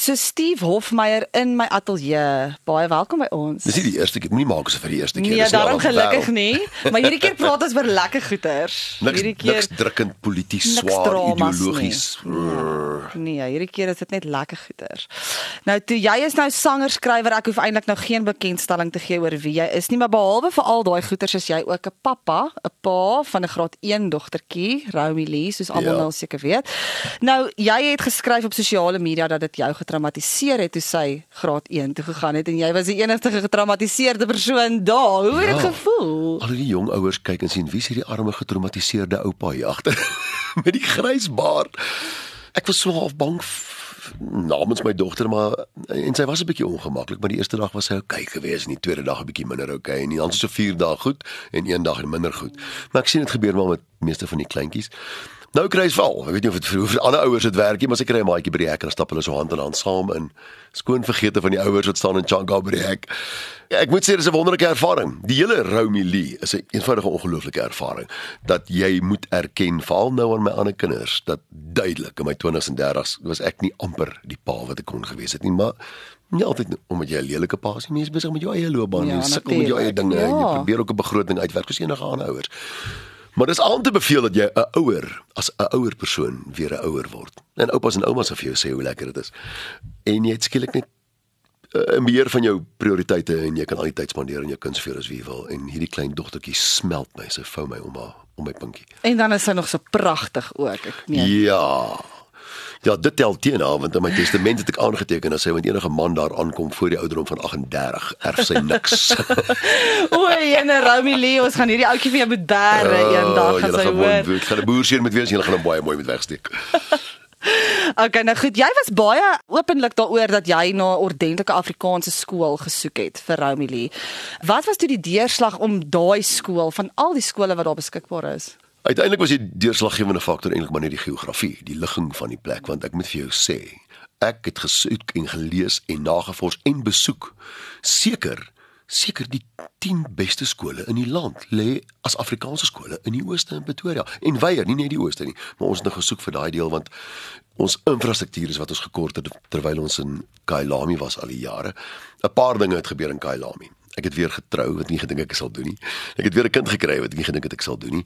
so Steve Hofmeyer in my ateljee. Baie welkom by ons. Dis nie die eerste keer, moenie maak asof vir die eerste keer Nee, dis nie al daarom gelukkig wêreld. nie, maar hierdie keer praat ons oor lekker goeters. Niks, hierdie keer niks drukkend polities swaar ideologies. Nee, ja, hierdie keer is dit net lekker goeters. Nou toe jy is nou sanger skrywer, ek hoef eintlik nou geen bekendstelling te gee oor wie jy is nie, maar behalwe vir al daai goeters is jy ook 'n pappa, 'n pa van 'n graad 1 dogtertjie, Romy Lee, soos almal Ja. nou seker weet. Nou, jy het geskryf op sosiale media dat dit jou getraumatiseer het toe sy graad 1 toe gegaan het en jy was die enigste getraumatiseerde persoon daar. Hoe het dit Ja. gevoel? Al die jong ouers kyk en sien wie's hierdie arme getraumatiseerde oupa hier agter met die grys baard. Ek was so half bang namens my dogter maar en sy was 'n bietjie ongemaklik, maar die eerste dag was sy oukei okay geweest en die tweede dag 'n bietjie minder oukei okay, en dan so 4 dae goed en een dag minder goed. Maar ek sien dit gebeur maar met meeste van die kleintjies. Nou kry hy val. Ek weet nie of dit vir, vir ander ouers dit werk nie, maar sy kry 'n maatjie by die hek en dan stap hulle so hand in hand saam in. Skoon vergete van die ouers wat staan in Changa by die hek. Ja, ek moet sê dis 'n wonderlike ervaring. Die hele Romy Lee is 'n een eenvoudige ongelooflike ervaring dat jy moet erken veral nou aan my ander kinders dat duidelik in my 20s en 30s was ek nie amper die pa wat ek kon gewees het nie, maar nie altyd omdat jy 'n lelike pa is nie, mens is besig met jou eie loopbaan, Ja, jy sukkel met jou eie dinge en jy Ja. probeer ook 'n begroting uitwerk soos enige ander ouers. Maar dis aan te beveel dat jy 'n ouer as 'n ouer persoon weer 'n ouer word. En oupas en oumas sal vir jou sê hoe lekker dit is. En jy het skielik net uh, beheer van jou prioriteite en jy kan al die tyd spandeer aan jou kind soveel as wie jy wil. En hierdie klein dogtertjie smelt my, sy vou my om haar om my pinkie. En dan is sy nog so pragtig ook. Ek meen. Ja. Ja, dit tel teen haar want in my testament het ek aangeteken dat sy met enige man daar aankom voor die ouderdom van 38 erf sy niks. Oei, en Romy Lee, ons gaan hierdie ouetjie vir jou moet bære eendag Oh, gaan sy hoor. Ek gaan 'n boerseun met wees, julle gaan hom baie mooi met wegsteek. Okay, nou goed, jy was baie openlik daaroor dat jy na 'n ordentlike Afrikaanse skool gesoek het vir Romy Lee. Wat was toe die deurslag om daai skool van al die skole wat daar beskikbaar is? Uiteindelik was die deurslaggewende faktor eintlik maar net die geografie, die ligging van die plek want ek moet vir jou sê, ek het gesoek en gelees en nagevors en besoek seker seker die 10 beste skole in die land lê as Afrikaanse skole in die ooste in Pretoria en weier nie net die ooste nie, maar ons het nou gesoek vir daai deel want ons infrastruktuur is wat ons gekort het terwyl ons in Kailami was al die jare. 'n Paar dinge het gebeur in Kailami. Ek het weer getrou wat nie gedink ek sal doen nie. Ek het weer 'n kind gekry wat ek nie gedink het ek sal doen nie.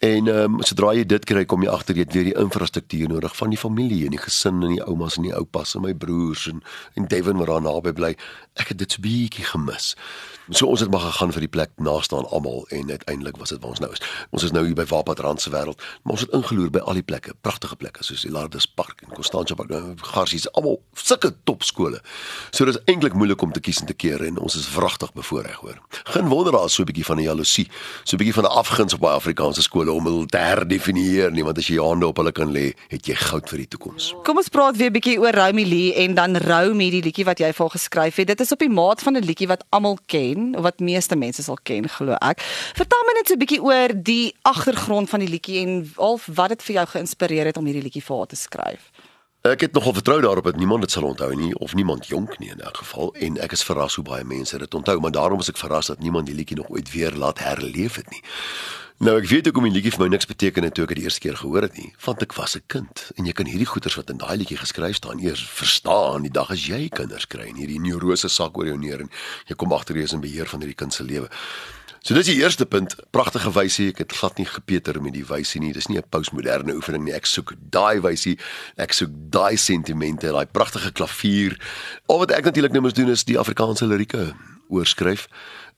En ehm um, sodra jy dit kry, kom jy agter jy het weer die infrastruktuur nodig van die familie en die gesin en die oumas en die oupas en my broers en en Devin wat daar naby bly. Ek het dit so bietjie gemis. So ons het maar gegaan vir die plek naaste aan almal en uiteindelik was dit waar ons nou is. Ons is nou hier by Wapatrand se wêreld, ons het ingeloer by al die plekke, pragtige plekke soos die Lardus Park en Constantia Park, nou, Garsies, almal sulke topskole. So dis eintlik moeilik om te kies en te keer en ons is wragtig bevoordeel hoor. Geen wonder daar so 'n bietjie van 'n jaloesie, so 'n bietjie van 'n afguns op baie Afrikaanse skole om hulle te herdefinieer nie, want as jy jou hande op hulle kan lê, het jy goud vir die toekoms. Kom ons praat weer 'n bietjie oor Romy Lee en dan Romy die liedjie wat jy vir haar geskryf het. Dit is op die maat van 'n liedjie wat almal ken, of wat meeste mense sal ken, glo ek. Vertel my net so 'n bietjie oor die agtergrond van die liedjie en al wat dit vir jou geïnspireer het om hierdie liedjie vir haar te skryf. Ek het nogal vertrou daarop dat niemand dit sal onthou nie of niemand jonk nie in elk geval en ek is verras hoe baie mense dit onthou, maar daarom is ek verras dat niemand die liedjie nog ooit weer laat herleef het nie. Nou ek weet hoekom die liedjie vir my niks beteken het toe ek dit die eerste keer gehoor het nie, want ek was 'n kind en jy kan hierdie goeters wat in daai liedjie geskryf staan eers verstaan die dag as jy kinders kry en hierdie neurose sak oor jou neer en jy kom agter jy is in beheer van hierdie kind se lewe. So dis die eerste punt, pragtige wysie. Ek het glad nie gepeter met die wysie nie. Dis nie 'n postmoderne oefening nie. Ek soek daai wysie. Ek soek daai sentimente, daai pragtige klavier. Al wat ek natuurlik nou moet doen is die Afrikaanse lirieke oorskryf.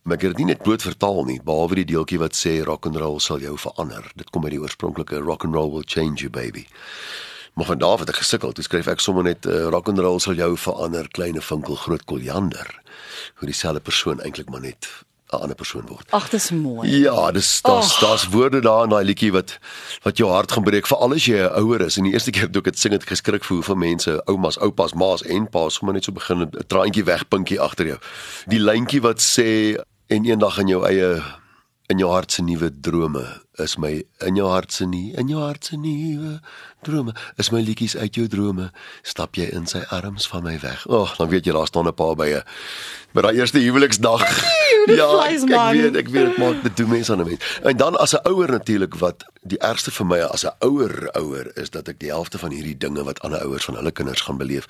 Maar ek het dit nie net bloot vertaal nie, behalwe die deeltjie wat sê rock and roll sal jou verander. Dit kom uit die oorspronklike rock and roll will change you baby. Maar van daar af het ek gesukkel. Toe skryf ek sommer net uh, rock and roll sal jou verander, kleine vinkel groot koljander. Hoe dieselfde persoon eintlik maar net 'n ander persoon word. Ag, dis mooi. Ja, dis daar's daar's woorde daar in daai liedjie wat wat jou hart gaan breek veral as jy 'n ouer is. En die eerste keer toe ek dit sing het geskrik vir hoeveel mense, oumas, oupas, ma's en pa's sommer net so begin 'n traantjie wegpinkie agter jou. Die lyntjie wat sê en eendag in jou eie in jou hart se nuwe drome is my in jou hart se nie in jou hart se nuwe drome is my liedjies uit jou drome stap jy in sy arms van my weg. Ag, oh, dan weet jy daar staan 'n paar by 'n by daai eerste huweliksdag. ja, ek, vleisman. ek weet ek weet dit maak dit doen mense aan 'n mens. En dan as 'n ouer natuurlik wat die ergste vir my as 'n ouer ouer is dat ek die helfte van hierdie dinge wat ander ouers van hulle kinders gaan beleef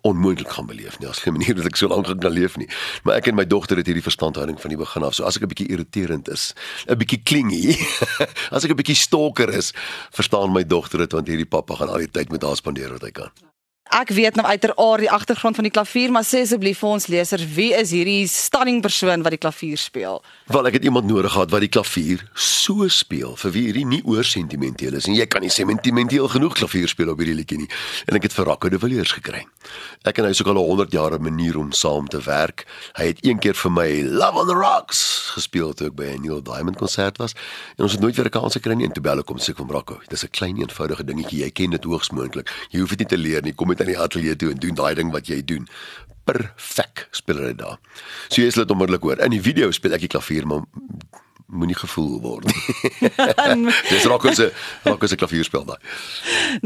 onmoontlik gaan beleef nie. Daar's geen manier dat ek so lank kan leef nie. Maar ek en my dogter het hierdie verstandhouding van die begin af. So as ek 'n bietjie irriterend is, 'n bietjie klingy, as ek 'n bietjie stalker is, verstaan my dogter dit want hierdie pappa gaan al die tyd met haar spandeer wat hy kan. Ek weet nou uiteraard die agtergrond van die klavier, maar sê asseblief vir ons lesers, wie is hierdie stunning persoon wat die klavier speel? Wel, ek het iemand nodig gehad wat die klavier so speel vir wie hierdie nie oor sentimenteel is en jy kan nie sentimenteel genoeg klavier speel op hierdie liedjie nie. En ek het vir Rocco de Villiers gekry. Ek en hy is ook al 100 jaar 'n manier om saam te werk. Hy het een keer vir my Love on the Rocks gespeel toe ek by 'n Neil Diamond konsert was en ons het nooit weer 'n kans gekry nie en toe bel ek hom sê kom Rocco, dis 'n klein eenvoudige dingetjie, jy ken dit hoogs moontlik. Jy hoef dit nie te leer nie. Kom met aan die ateljee toe en doen daai ding wat jy doen. Perfek speel hy daar. So jy sal dit onmiddellik hoor. In die video speel ek die klavier, maar moenie gevoel word nie. Dis Rocco se Rocco se klavier speel daai.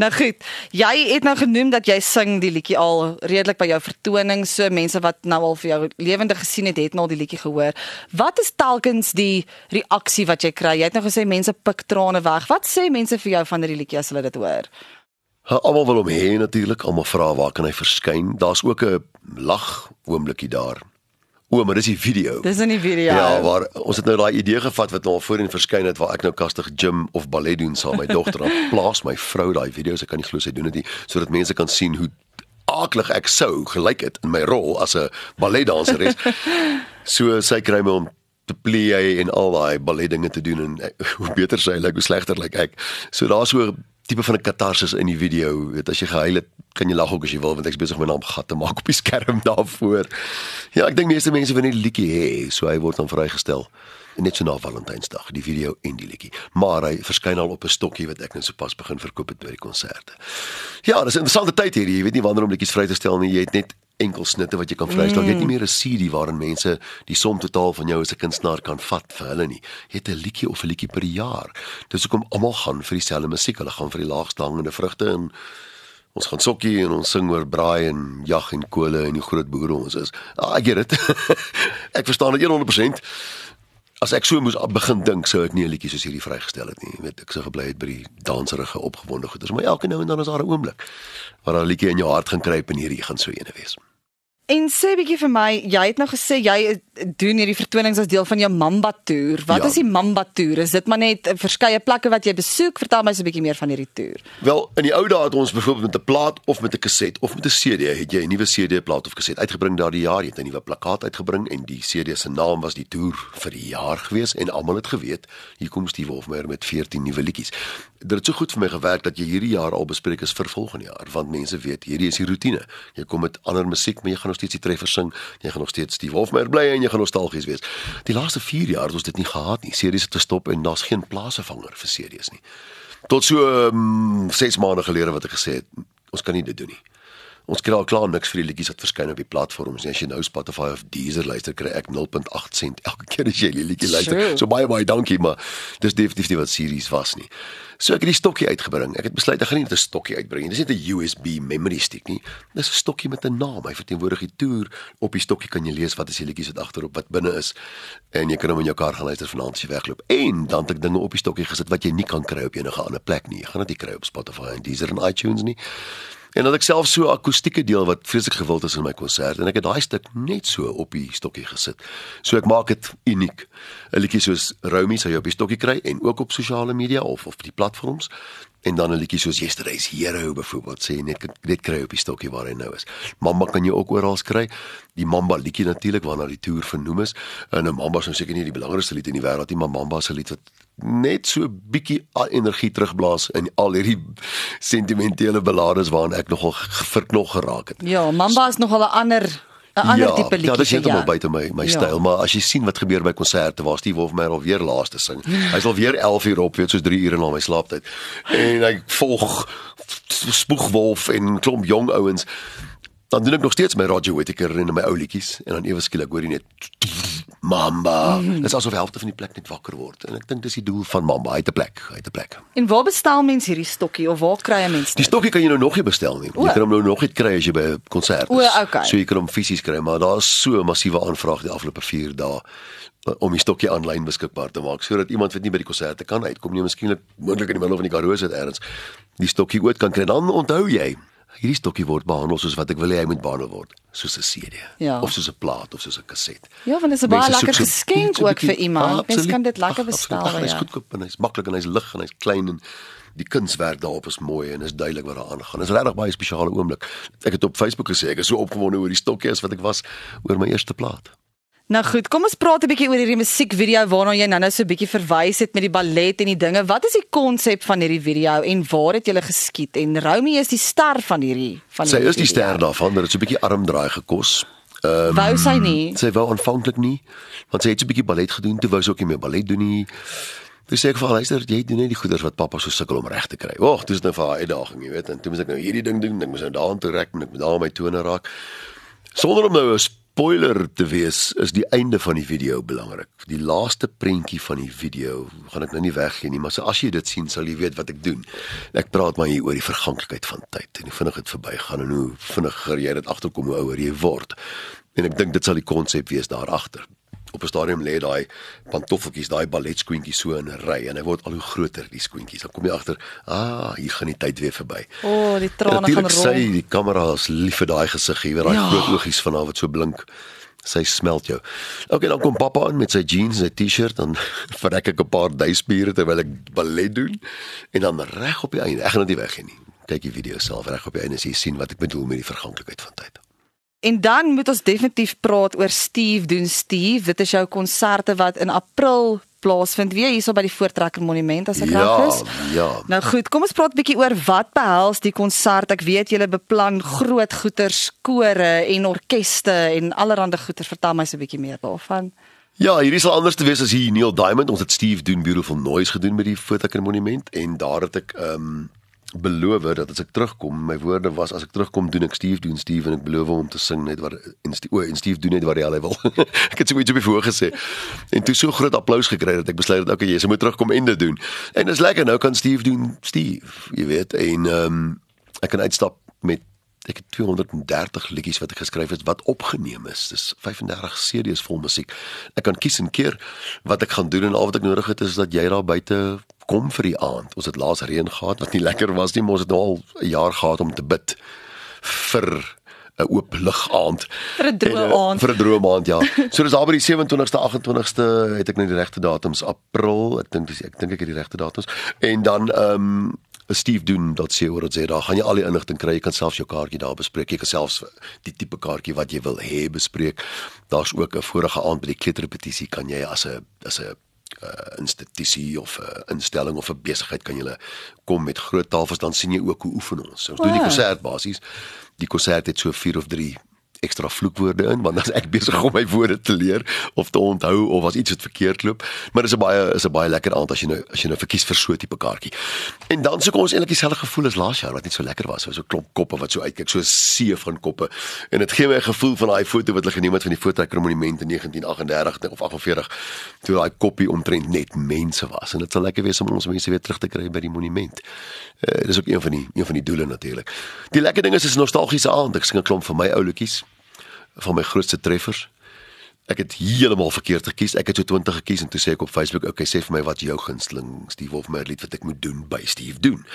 Nou goed, jy het nou genoem dat jy sing die liedjie al redelik by jou vertonings, so mense wat nou al vir jou lewendig gesien het, het nou al die liedjie gehoor. Wat is telkens die reaksie wat jy kry? Jy het nou gesê mense pik trane weg. Wat sê mense vir jou van hierdie liedjie as hulle dit hoor? Almal wil hom hê natuurlik, almal vra waar kan hy verskyn? Daar's ook 'n lag oomblikie daar. O, maar dis die video. Dis in die video. Ja, waar ons het nou daai idee gevat wat nou al voorheen verskyn het waar ek nou kastig gym of ballet doen saam met my dogter. Dan plaas my vrou daai video's, ek kan nie glo sy doen dit nie, sodat mense kan sien hoe aaklig ek sou gelyk het in my rol as 'n balletdanseres. so sy kry my om te play en al daai ballet dinge te doen en hoe beter sy lyk, hoe slegter lyk ek. So daar's so tipe van 'n katarsis in die video. Weet as jy gehuil het, kan jy lag ook as jy wil want ek's besig om my naam gat te maak op die skerm daarvoor. Ja, ek dink meeste mense wil net 'n liedjie hê, so hy word dan vrygestel net so na Valentynsdag, die video en die liedjie. Maar hy verskyn al op 'n stokkie wat ek net sopas begin verkoop het by die konserte. Ja, dis 'n interessante tyd hier. Jy weet nie wanneer om liedjies vry te stel nie. Jy het net enkel snitte wat jy kan vrystel. Mm. Jy het nie meer 'n CD waarin mense die som totaal van jou as 'n kunstenaar kan vat vir hulle nie. Jy het 'n liedjie of 'n liedjie per jaar. Dis hoekom almal gaan vir dieselfde musiek. Hulle gaan vir die laagste hangende vrugte en ons gaan sokkie en ons sing oor braai en jag en kole en die groot boere ons is. Ah, ek weet dit. ek verstaan dit 100%. As ek so moes begin dink, sou ek nie 'n liedjie soos hierdie vrygestel het nie. Jy weet, ek sou gebly het by die danserige opgewonde goeders, maar elke nou en dan is daar 'n oomblik waar 'n liedjie in jou hart gaan kruip en hierdie gaan so ene wees. En sê bietjie vir my, jy het nou gesê jy doen hierdie vertonings as deel van jou Mamba toer. Wat ja. is die Mamba toer? Is dit maar net verskeie plekke wat jy besoek? Vertel my so 'n bietjie meer van hierdie toer. Wel, in die ou dae het ons byvoorbeeld met 'n plaat of met 'n kaset of met 'n CD, het jy 'n nuwe CD plaat of kaset uitgebring daardie jaar, jy het 'n nuwe plakkaat uitgebring en die CD se naam was die toer vir die jaar gewees en almal het geweet, hier kom Steve Wolfmeyer met 14 nuwe liedjies. Dit het so goed vir my gewerk dat jy hierdie jaar al bespreek is vir volgende jaar, want mense weet, hierdie is die rotine. Jy kom met ander musiek, maar jy gaan nog steeds die treffers sing, jy gaan nog steeds Steve Wolfmeyer bly en jy gaan nostalgies wees. Die laaste 4 jaar het ons dit nie gehad nie. Series het gestop en daar's geen plaasvervanger vir series nie. Tot so 6 um, maande gelede wat ek gesê het, ons kan nie dit doen nie. Ons kry al klaar niks vir die liedjies wat verskyn op die platforms nie. As jy nou Spotify of Deezer luister, kry ek 0.8 sent elke keer as jy die liedjie luister. So baie baie dankie, maar dis definitief nie wat series was nie. So ek het die stokkie uitgebring. Ek het besluit ek gaan nie net 'n stokkie uitbring nie. Dis net 'n USB memory stick nie. Dis 'n stokkie met 'n naam. Hy verteenwoordig die toer. Op die stokkie kan jy lees wat is die liedjies wat agterop wat binne is en jy kan hom in jou kar gaan luister vanaand as jy wegloop. En dan het ek dinge op die stokkie gesit wat jy nie kan kry op enige ander plek nie. Jy gaan dit nie kry op Spotify en Deezer en iTunes nie. En dat ek self so akoestieke deel wat vreeslik gewild is in my konsert en ek het daai stuk net so op die stokkie gesit. So ek maak dit uniek. 'n Liedjie soos Romy sal jy op die stokkie kry en ook op sosiale media of op die platforms en dan 'n liedjie soos Yesterday's Hero byvoorbeeld sê net net kry op die stokkie waar hy nou is. Mamba kan jy ook oral kry. Die Mamba liedjie natuurlik waarna die toer vernoem is. En 'n Mamba is nou seker nie die belangrikste lied in die wêreld nie, maar Mamba se lied wat net so bietjie energie terugblaas in al hierdie sentimentele ballades waaraan ek nogal verknog geraak het. Ja, Mamba is nogal 'n ander 'n ander ja, tipe liedjie. Ja, dit is heeltemal ja. buite my my ja. styl, maar as jy sien wat gebeur by konserte waar Steve Wolfmeyer al weer laaste sing. Hy's al weer 11 uur op, weet soos 3 ure na my slaaptyd. En hy volg Spoegwolf en klomp jong ouens. Dan doen ek nog steeds my Roger Whittaker en my ou liedjies en dan ewe skielik hoor jy net Mamba. Mm. Dit is asof helfte van die plek net wakker word en ek dink dis die doel van Mamba, hy het 'n plek, hy het 'n plek. En waar bestel mense hierdie stokkie of waar kry jy mense? Die stokkie kan jy nou nog nie bestel nie. Jy kan hom nou nog nie kry as jy by 'n konsert is. O, okay. So jy kan hom fisies kry, maar daar's so 'n massiewe aanvraag die afgelope 4 dae om die stokkie aanlyn beskikbaar te maak sodat iemand wat nie by die konserte kan uitkom nie, miskien moontlik in die middel van die Karoo sit ergens die stokkie ooit kan kry. Dan onthou jy hierdie stokkie word behandel soos wat ek wil hê hy moet behandel word, soos 'n CD Ja. of soos 'n plaat of soos 'n kaset. Ja, want dit is 'n baie lekker so- geskenk so ook vir iemand. Mens kan dit lekker bestel, Ag, Hy's ja. goedkoop en hy's maklik en hy's lig en hy's klein en die kunswerk daarop is mooi en is duidelik wat daar aangaan. Dit is regtig baie spesiale oomblik. Ek het op Facebook gesê ek is so opgewonde oor die stokkie as wat ek was oor my eerste plaat. Nou goed, kom ons praat 'n bietjie oor hierdie musiekvideo waarna jy nou-nou so 'n bietjie verwys het met die ballet en die dinge. Wat is die konsep van hierdie video en waar het julle geskiet? En Romy is die ster van hierdie van Sy hierdie is die video. ster daarvan, maar dit het so 'n bietjie armdraai gekos. Ehm Wou sy nie? Sy wou aanvanklik nie, want sy het so 'n bietjie ballet gedoen, toe wou sy ook nie meer ballet doen nie. Toe sê ek vir haar, luister, jy doen net die goeders wat pappa so sukkel om reg te kry. Wag, dis nou vir haar uitdaging, jy weet, en toe moet ek nou hierdie ding doen, ek moet nou daartoe rek, en ek moet daar my tone raak. Sonder om nou 'n spoiler te wees, is die einde van die video belangrik. Die laaste prentjie van die video gaan ek nou nie weggee nie, maar so as jy dit sien, sal jy weet wat ek doen. Ek praat maar hier oor die verganklikheid van tyd en hoe vinnig dit verbygaan en hoe vinniger jy dit agterkom hoe ouer jy word. En ek dink dit sal die konsep wees daar agter. Op 'n stadium lê daai pantoffeltjies, daai balletskoentjies so in 'n ry en hy word al hoe groter die skoentjies. Dan kom jy agter, ah, hier gaan die tyd weer verby. O, oh, die trane gaan Natuurlik rol. sy die kamera is lief vir daai gesig, jy weet daai Ja. groot oogies van haar wat so blink. Sy smelt jou. Okay, dan kom pappa aan met sy jeans en sy T-shirt dan verrek ek 'n paar duispiere terwyl ek ballet doen en dan reg op die einde. Ek gaan dit nie weggee nie. Kyk die video self reg op die einde as jy sien wat ek bedoel met die verganklikheid van tyd. En dan moet ons definitief praat oor Steve doen Steve. Dit is jou konserte wat in April plaasvind weer hierso by die Voortrekker Monument as ek reg Ja, is. ja. Nou goed, kom ons praat 'n bietjie oor wat behels die konsert. Ek weet julle beplan groot goeters, kore en orkeste en allerlei goeters. Vertel my so 'n bietjie meer daarvan. Ja, hierdie sal anders te wees as hier Neil Diamond. Ons het Steve doen Beautiful Noise gedoen met die Fotokin Monument en daar het ek ehm um, beloof dat as ek terugkom, my woorde was as ek terugkom doen ek Steve doen Steve en ek beloof om te sing net wat en Steve, o, en Steve doen net wat hy al wil. ek het so iets op die voor gesê. En toe so groot applous gekry dat ek besluit het okay, jy moet terugkom en dit doen. En dis lekker nou kan Steve doen Steve, jy weet, en ehm um, ek kan uitstap met ek het 230 liedjies wat ek geskryf het wat opgeneem is. Dis 35 CD's vol musiek. Ek kan kies en keer wat ek gaan doen en al wat ek nodig het is dat jy daar buite kom vir die aand. Ons het laas reën gehad wat nie lekker was nie, maar ons het nou al 'n jaar gehad om te bid vir 'n oop lug aand. Vir 'n droë eh, aand. Vir 'n droë aand, ja. So dis daar by die 27ste, 28ste het ek nou die regte datums. April, ek dink dis ek dink ek het die regte datums. En dan ehm um, Steve doen dat sê oor dit sê daar gaan jy al die inligting kry. Jy kan selfs jou kaartjie daar bespreek. Jy kan selfs die tipe kaartjie wat jy wil hê bespreek. Daar's ook 'n vorige aand by die kleuterrepetisie kan jy as 'n as 'n uh, institusie of 'n instelling of 'n besigheid kan jy kom met groot tafels dan sien jy ook hoe oefen ons. Ons doen die konsert basies. Die konsert het so 4 of 3 ekstra vloekwoorde in want dan is ek besig om my woorde te leer of te onthou of as iets wat verkeerd loop. Maar dis 'n baie is 'n baie lekker aand as jy nou as jy nou verkies vir so 'n tipe kaartjie. En dan soek ons eintlik dieselfde gevoel as laas jaar wat net so lekker was. So 'n klomp koppe wat so uitkyk, so 'n see van koppe. En dit gee my 'n gevoel van daai foto wat hulle geneem het van die Voortrekker Monument in 1938 of 48 toe daai koppie omtrent net mense was. En dit sal lekker wees om ons mense weer terug te kry by die monument. Uh, dis ook een van die een van die doele natuurlik. Die lekker ding is dis 'n nostalgiese aand. Ek sing 'n klomp van my ou liedjies van my grootste treffers. Ek het heeltemal verkeerd gekies. Ek het so 20 gekies en toe sê ek op Facebook, "Oké, sê vir my wat jou gunsteling Steve of lied wat ek moet doen by Steve doen."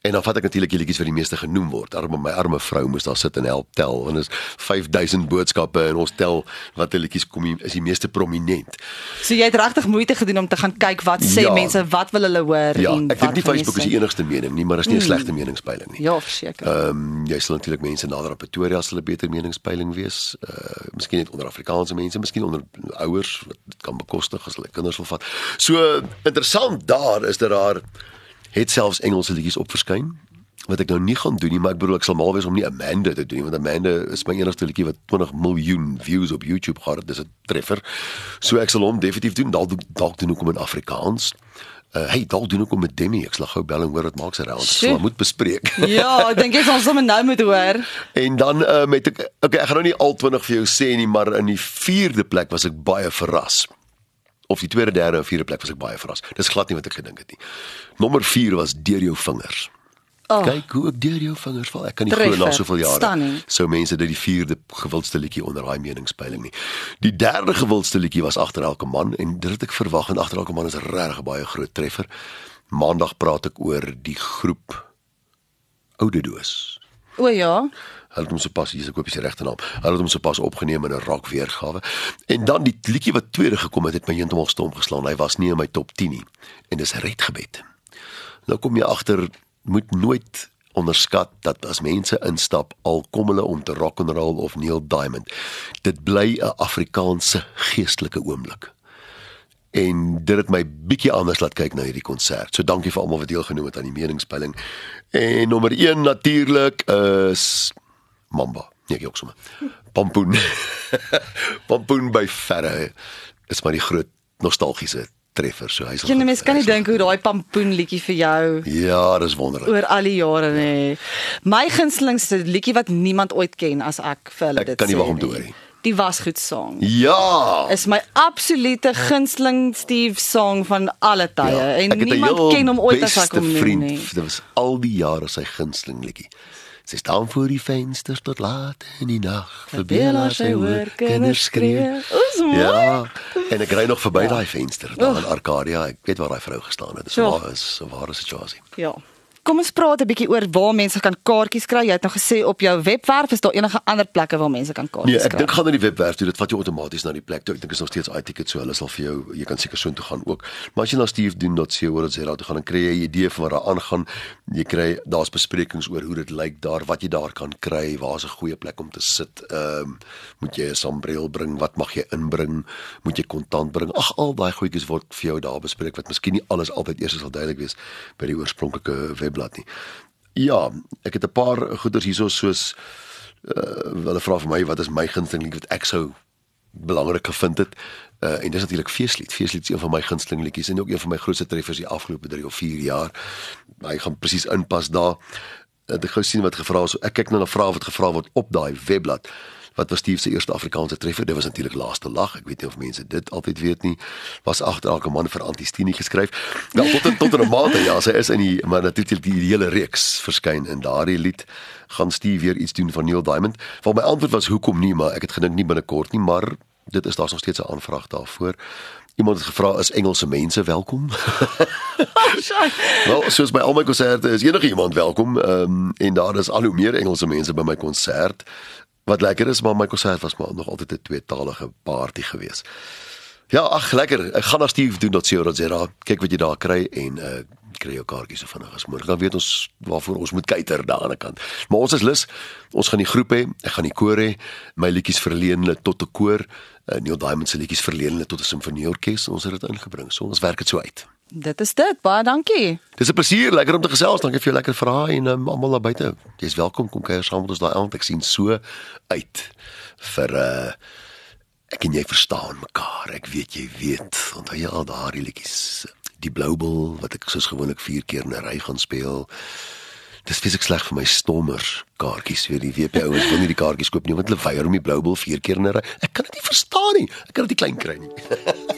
En dan vat ek natuurlik die liedjies wat die meeste genoem word. Arme my arme vrou moes daar sit en help tel want dit is 5000 boodskappe en ons tel watter liedjies kom die, is die meeste prominent. So jy het regtig moeite gedoen om te gaan kyk wat sê Ja. mense, wat wil hulle hoor Ja, en ek wat dink nie gaan Facebook is die enigste mening nie, maar is nie 'n slegte meningspeiling nie. Ja, verseker. Ehm um, jy sal natuurlik mense nader op Pretoria sal 'n beter meningspeiling wees. Uh miskien net onder Afrikaanse mense, miskien onder ouers wat dit kan bekostig as hulle kinders wil vat. So interessant daar is dat daar het selfs Engelse liedjies op verskyn wat ek nou nie gaan doen nie, maar ek bedoel ek sal mal wees om nie Amanda te doen nie, want Amanda is my enigste liedjie wat 20 miljoen views op YouTube gehad het. Dis 'n treffer. So ek sal hom definitief doen. Dalk dalk doen ook om in Afrikaans. Uh hey, dalk doen ook om met Demi. Ek sal gou bel en hoor wat maak sy round. Ek sal Sjoe. haar moet bespreek. Ja, ek dink jy sal sommer nou moet hoor. En dan uh, met ek okay, ek gaan nou nie al 20 vir jou sê nie, maar in die 4de plek was ek baie verras. Of die tweede, derde en vierde plek was ek baie verras. Dis glad nie wat ek gedink het nie. Nommer 4 was deur jou vingers. Oh, Kyk hoe ek deur jou vingers val. Ek kan nie glo na soveel jare. Stunning. Sou mense dit die vierde gewildste liedjie onder daai meningspeiling nie. Die derde gewildste liedjie was agter elke man en dit het ek verwag en agter elke man is regtig baie groot treffer. Maandag praat ek oor die groep Oude Doos. O ja. Hulle het hom sopas hier se koop is die regte naam. Hulle het hom sopas opgeneem in 'n rock weergawe. En dan die liedjie wat tweede gekom het, het my heeltemal stom geslaan. Hy was nie in my top 10 nie. En dis Redgebed. Nou kom jy agter moet nooit onderskat dat as mense instap al kom hulle om te rock and roll of Neil Diamond dit bly 'n Afrikaanse geestelike oomblik en dit het my bietjie anders laat kyk na hierdie konsert. So dankie vir almal wat deelgeneem het aan die meningspeiling. En nommer 1 natuurlik is Mamba. Nee, ek ook sommer. Pampoen. Pampoen by Ferre is maar die groot nostalgiese treffer. So hy's Jy mens kan nie dink hoe daai pampoen liedjie vir jou Ja, dis wonderlik. oor al die jare nê. My gunstelingste liedjie wat niemand ooit ken as ek vir hulle Ek dit kan nie sê wag om te hoor nie. Die was goed song. Ja. Is my absolute gunsteling Steve song van alle tye Ja, en ek niemand ken hom ooit as ek hom noem nie. Dit was al die jare sy gunsteling liedjie. Sy staan voor die vensters tot laat in die nag. Verbeel haar sy hoor kinders skree. Oes mooi. Ja, en ek ry nog verby daai venster daar in Arcadia. Ek weet waar daai vrou gestaan het. Dis Ja. waar is 'n ware situasie. Ja. Kom ons praat 'n bietjie oor waar mense kan kaartjies kry. Jy het nou gesê op jou webwerf is daar enige ander plekke waar mense kan kaartjies Nee, ek kry. dink gaan na die webwerf toe. Dit vat jou outomaties na die plek toe. Ek dink is nog steeds iTicket so. Hulle sal vir jou jy kan seker so intoe gaan ook. Maar as jy na stevedoen.co.za toe gaan, dan kry jy 'n idee van waar daar aangaan. Jy kry daar's besprekings oor hoe dit lyk daar, wat jy daar kan kry, waar's 'n goeie plek om te sit. Ehm moet jy 'n sambreel bring? Wat mag jy inbring? Moet jy kontant bring? Ag, al daai goedjies word vir jou daar bespreek wat miskien nie alles altyd eers sal duidelik wees by die oorspronklike webblad nie. Ja, ek het 'n paar goeders hierso soos uh, hulle vra vir my wat is my gunsteling lied wat ek sou belangrik gevind het. Uh, en dis natuurlik Feeslied. Feeslied is een van my gunsteling liedjies en ook een van my grootste treffers die afgelope 3 of 4 jaar. Hy gaan presies inpas daar. Het ek gou sien wat gevra is. Ek kyk nou na vrae wat gevra word op daai webblad. Wat was Steve se eerste Afrikaanse treffer? Dit was natuurlik Laaste Lag. Ek weet nie of mense dit altyd weet nie. Was agter elke man vir Antistini geskryf. Wel tot tot 'n mate ja, sy is in die maar natuurlik die, die hele reeks verskyn in daardie lied. Gaan Steve weer iets doen van Neil Diamond? Wel my antwoord was hoekom nie, maar ek het gedink nie binnekort nie, maar dit is daar's nog steeds 'n aanvraag daarvoor. Iemand het gevra is Engelse mense welkom? Wel, soos by al my konserte is enige iemand welkom. Ehm um, en daar is al hoe meer Engelse mense by my konsert. Wat lekker is, maar my konsert was maar nog altyd 'n tweetalige party gewees. Ja, ag lekker. Ek gaan na Steve doen dat dat jy daar kyk wat jy daar kry en uh kry jou kaartjies so vinnig as moontlik. Dan weet ons waarvoor ons moet kuiter daar aan die kant. Maar ons is lus. Ons gaan die groep hê, ek gaan die koor hê. My liedjies verleen hulle tot 'n koor. Uh, Neil Diamond se liedjies verleen hulle tot 'n simfonieorkes. Ons het dit ingebring. So ons werk dit so uit. Dit is dit. Baie dankie. Dis 'n plesier, lekker om te gesels. Dankie vir jou lekker vrae en um, almal daar buite. Jy's welkom kom kuier saam met ons daai aand. Ek sien so uit vir uh ek en jy verstaan mekaar. Ek weet jy weet. Onthou jy al daardie liedjies? Die Bloubel wat ek soos gewoonlik 4 keer in 'n ry gaan speel. Dis fisiek sleg vir my stommers kaartjies vir die WP ouens wil nie die kaartjies koop nie want hulle weier om die Bloubel 4 keer in 'n ry. Ek kan dit nie verstaan nie. Ek kan dit nie klein kry nie.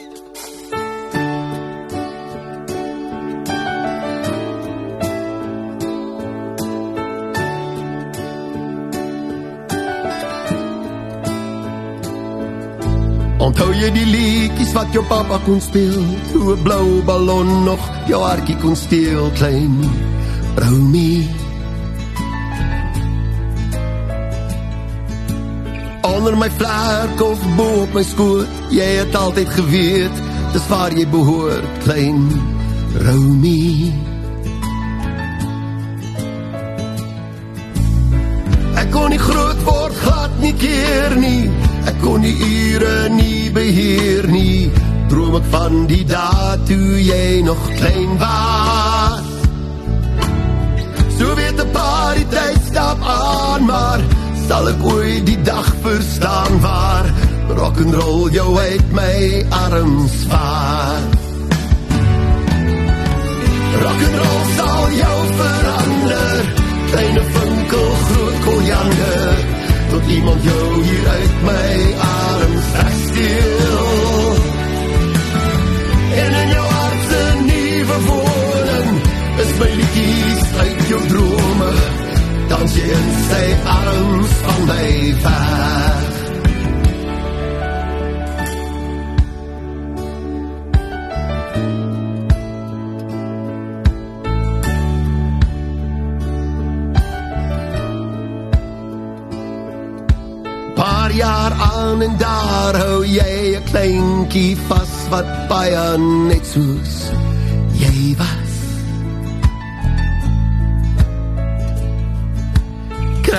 Onthou jy die liedjies wat jou pappa kon speel? Toe 'n blou ballon nog jou hartjie kon steel, klein Romy. Onder my vlerk of bo op my skoot, jy het altyd geweet, dis waar jy behoort, klein Romy. Ek kon nie groot word, glad nie keer nie. Ek kon die ure nie beheer nie. Droom ek van die dae toe jy nog klein was. So weet 'n paar die tyd stap aan, maar sal ek ooit die dag verstaan waar rock and roll jou uit my arms vaar. Rock and roll sal jou verander. Kleine vinkel, groot koljander. Tot iemand jou privar. Paar jaar aan en daar hou jy 'n kleintjie vas wat baie net soos jy was.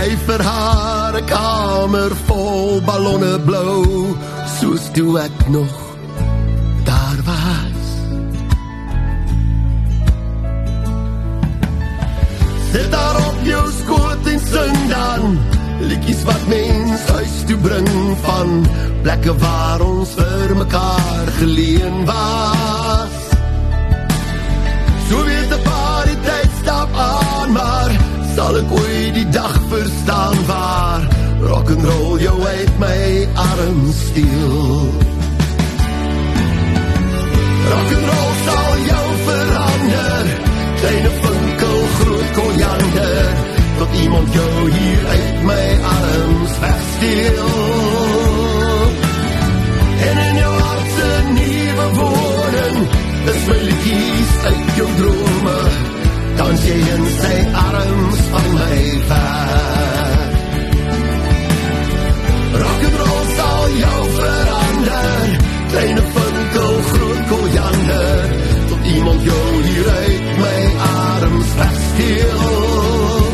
Kry vir haar 'n kamer vol ballonne blou, soos toe ek nog daar was. Sit daar op jou skoot en sing dan liedjies wat mens huis toe bring van plekke waar ons vir mekaar geleen was. So weet die party tyd stap aan, maar sal ek ooit die dag verstaan waar rock and roll jou uit my arms steel. Rock and roll sal jou verander, kleine vinkel groot koljander tot iemand jou hier uit my arms wegsteel. En in jou hart se nuwe woorden, is my liedjies uit jou drome, dan jy in sy arms van my ver. Rock and roll sal jou verander, kleine vinkel groot koljander, tot iemand jou hier uit my arms wegsteel.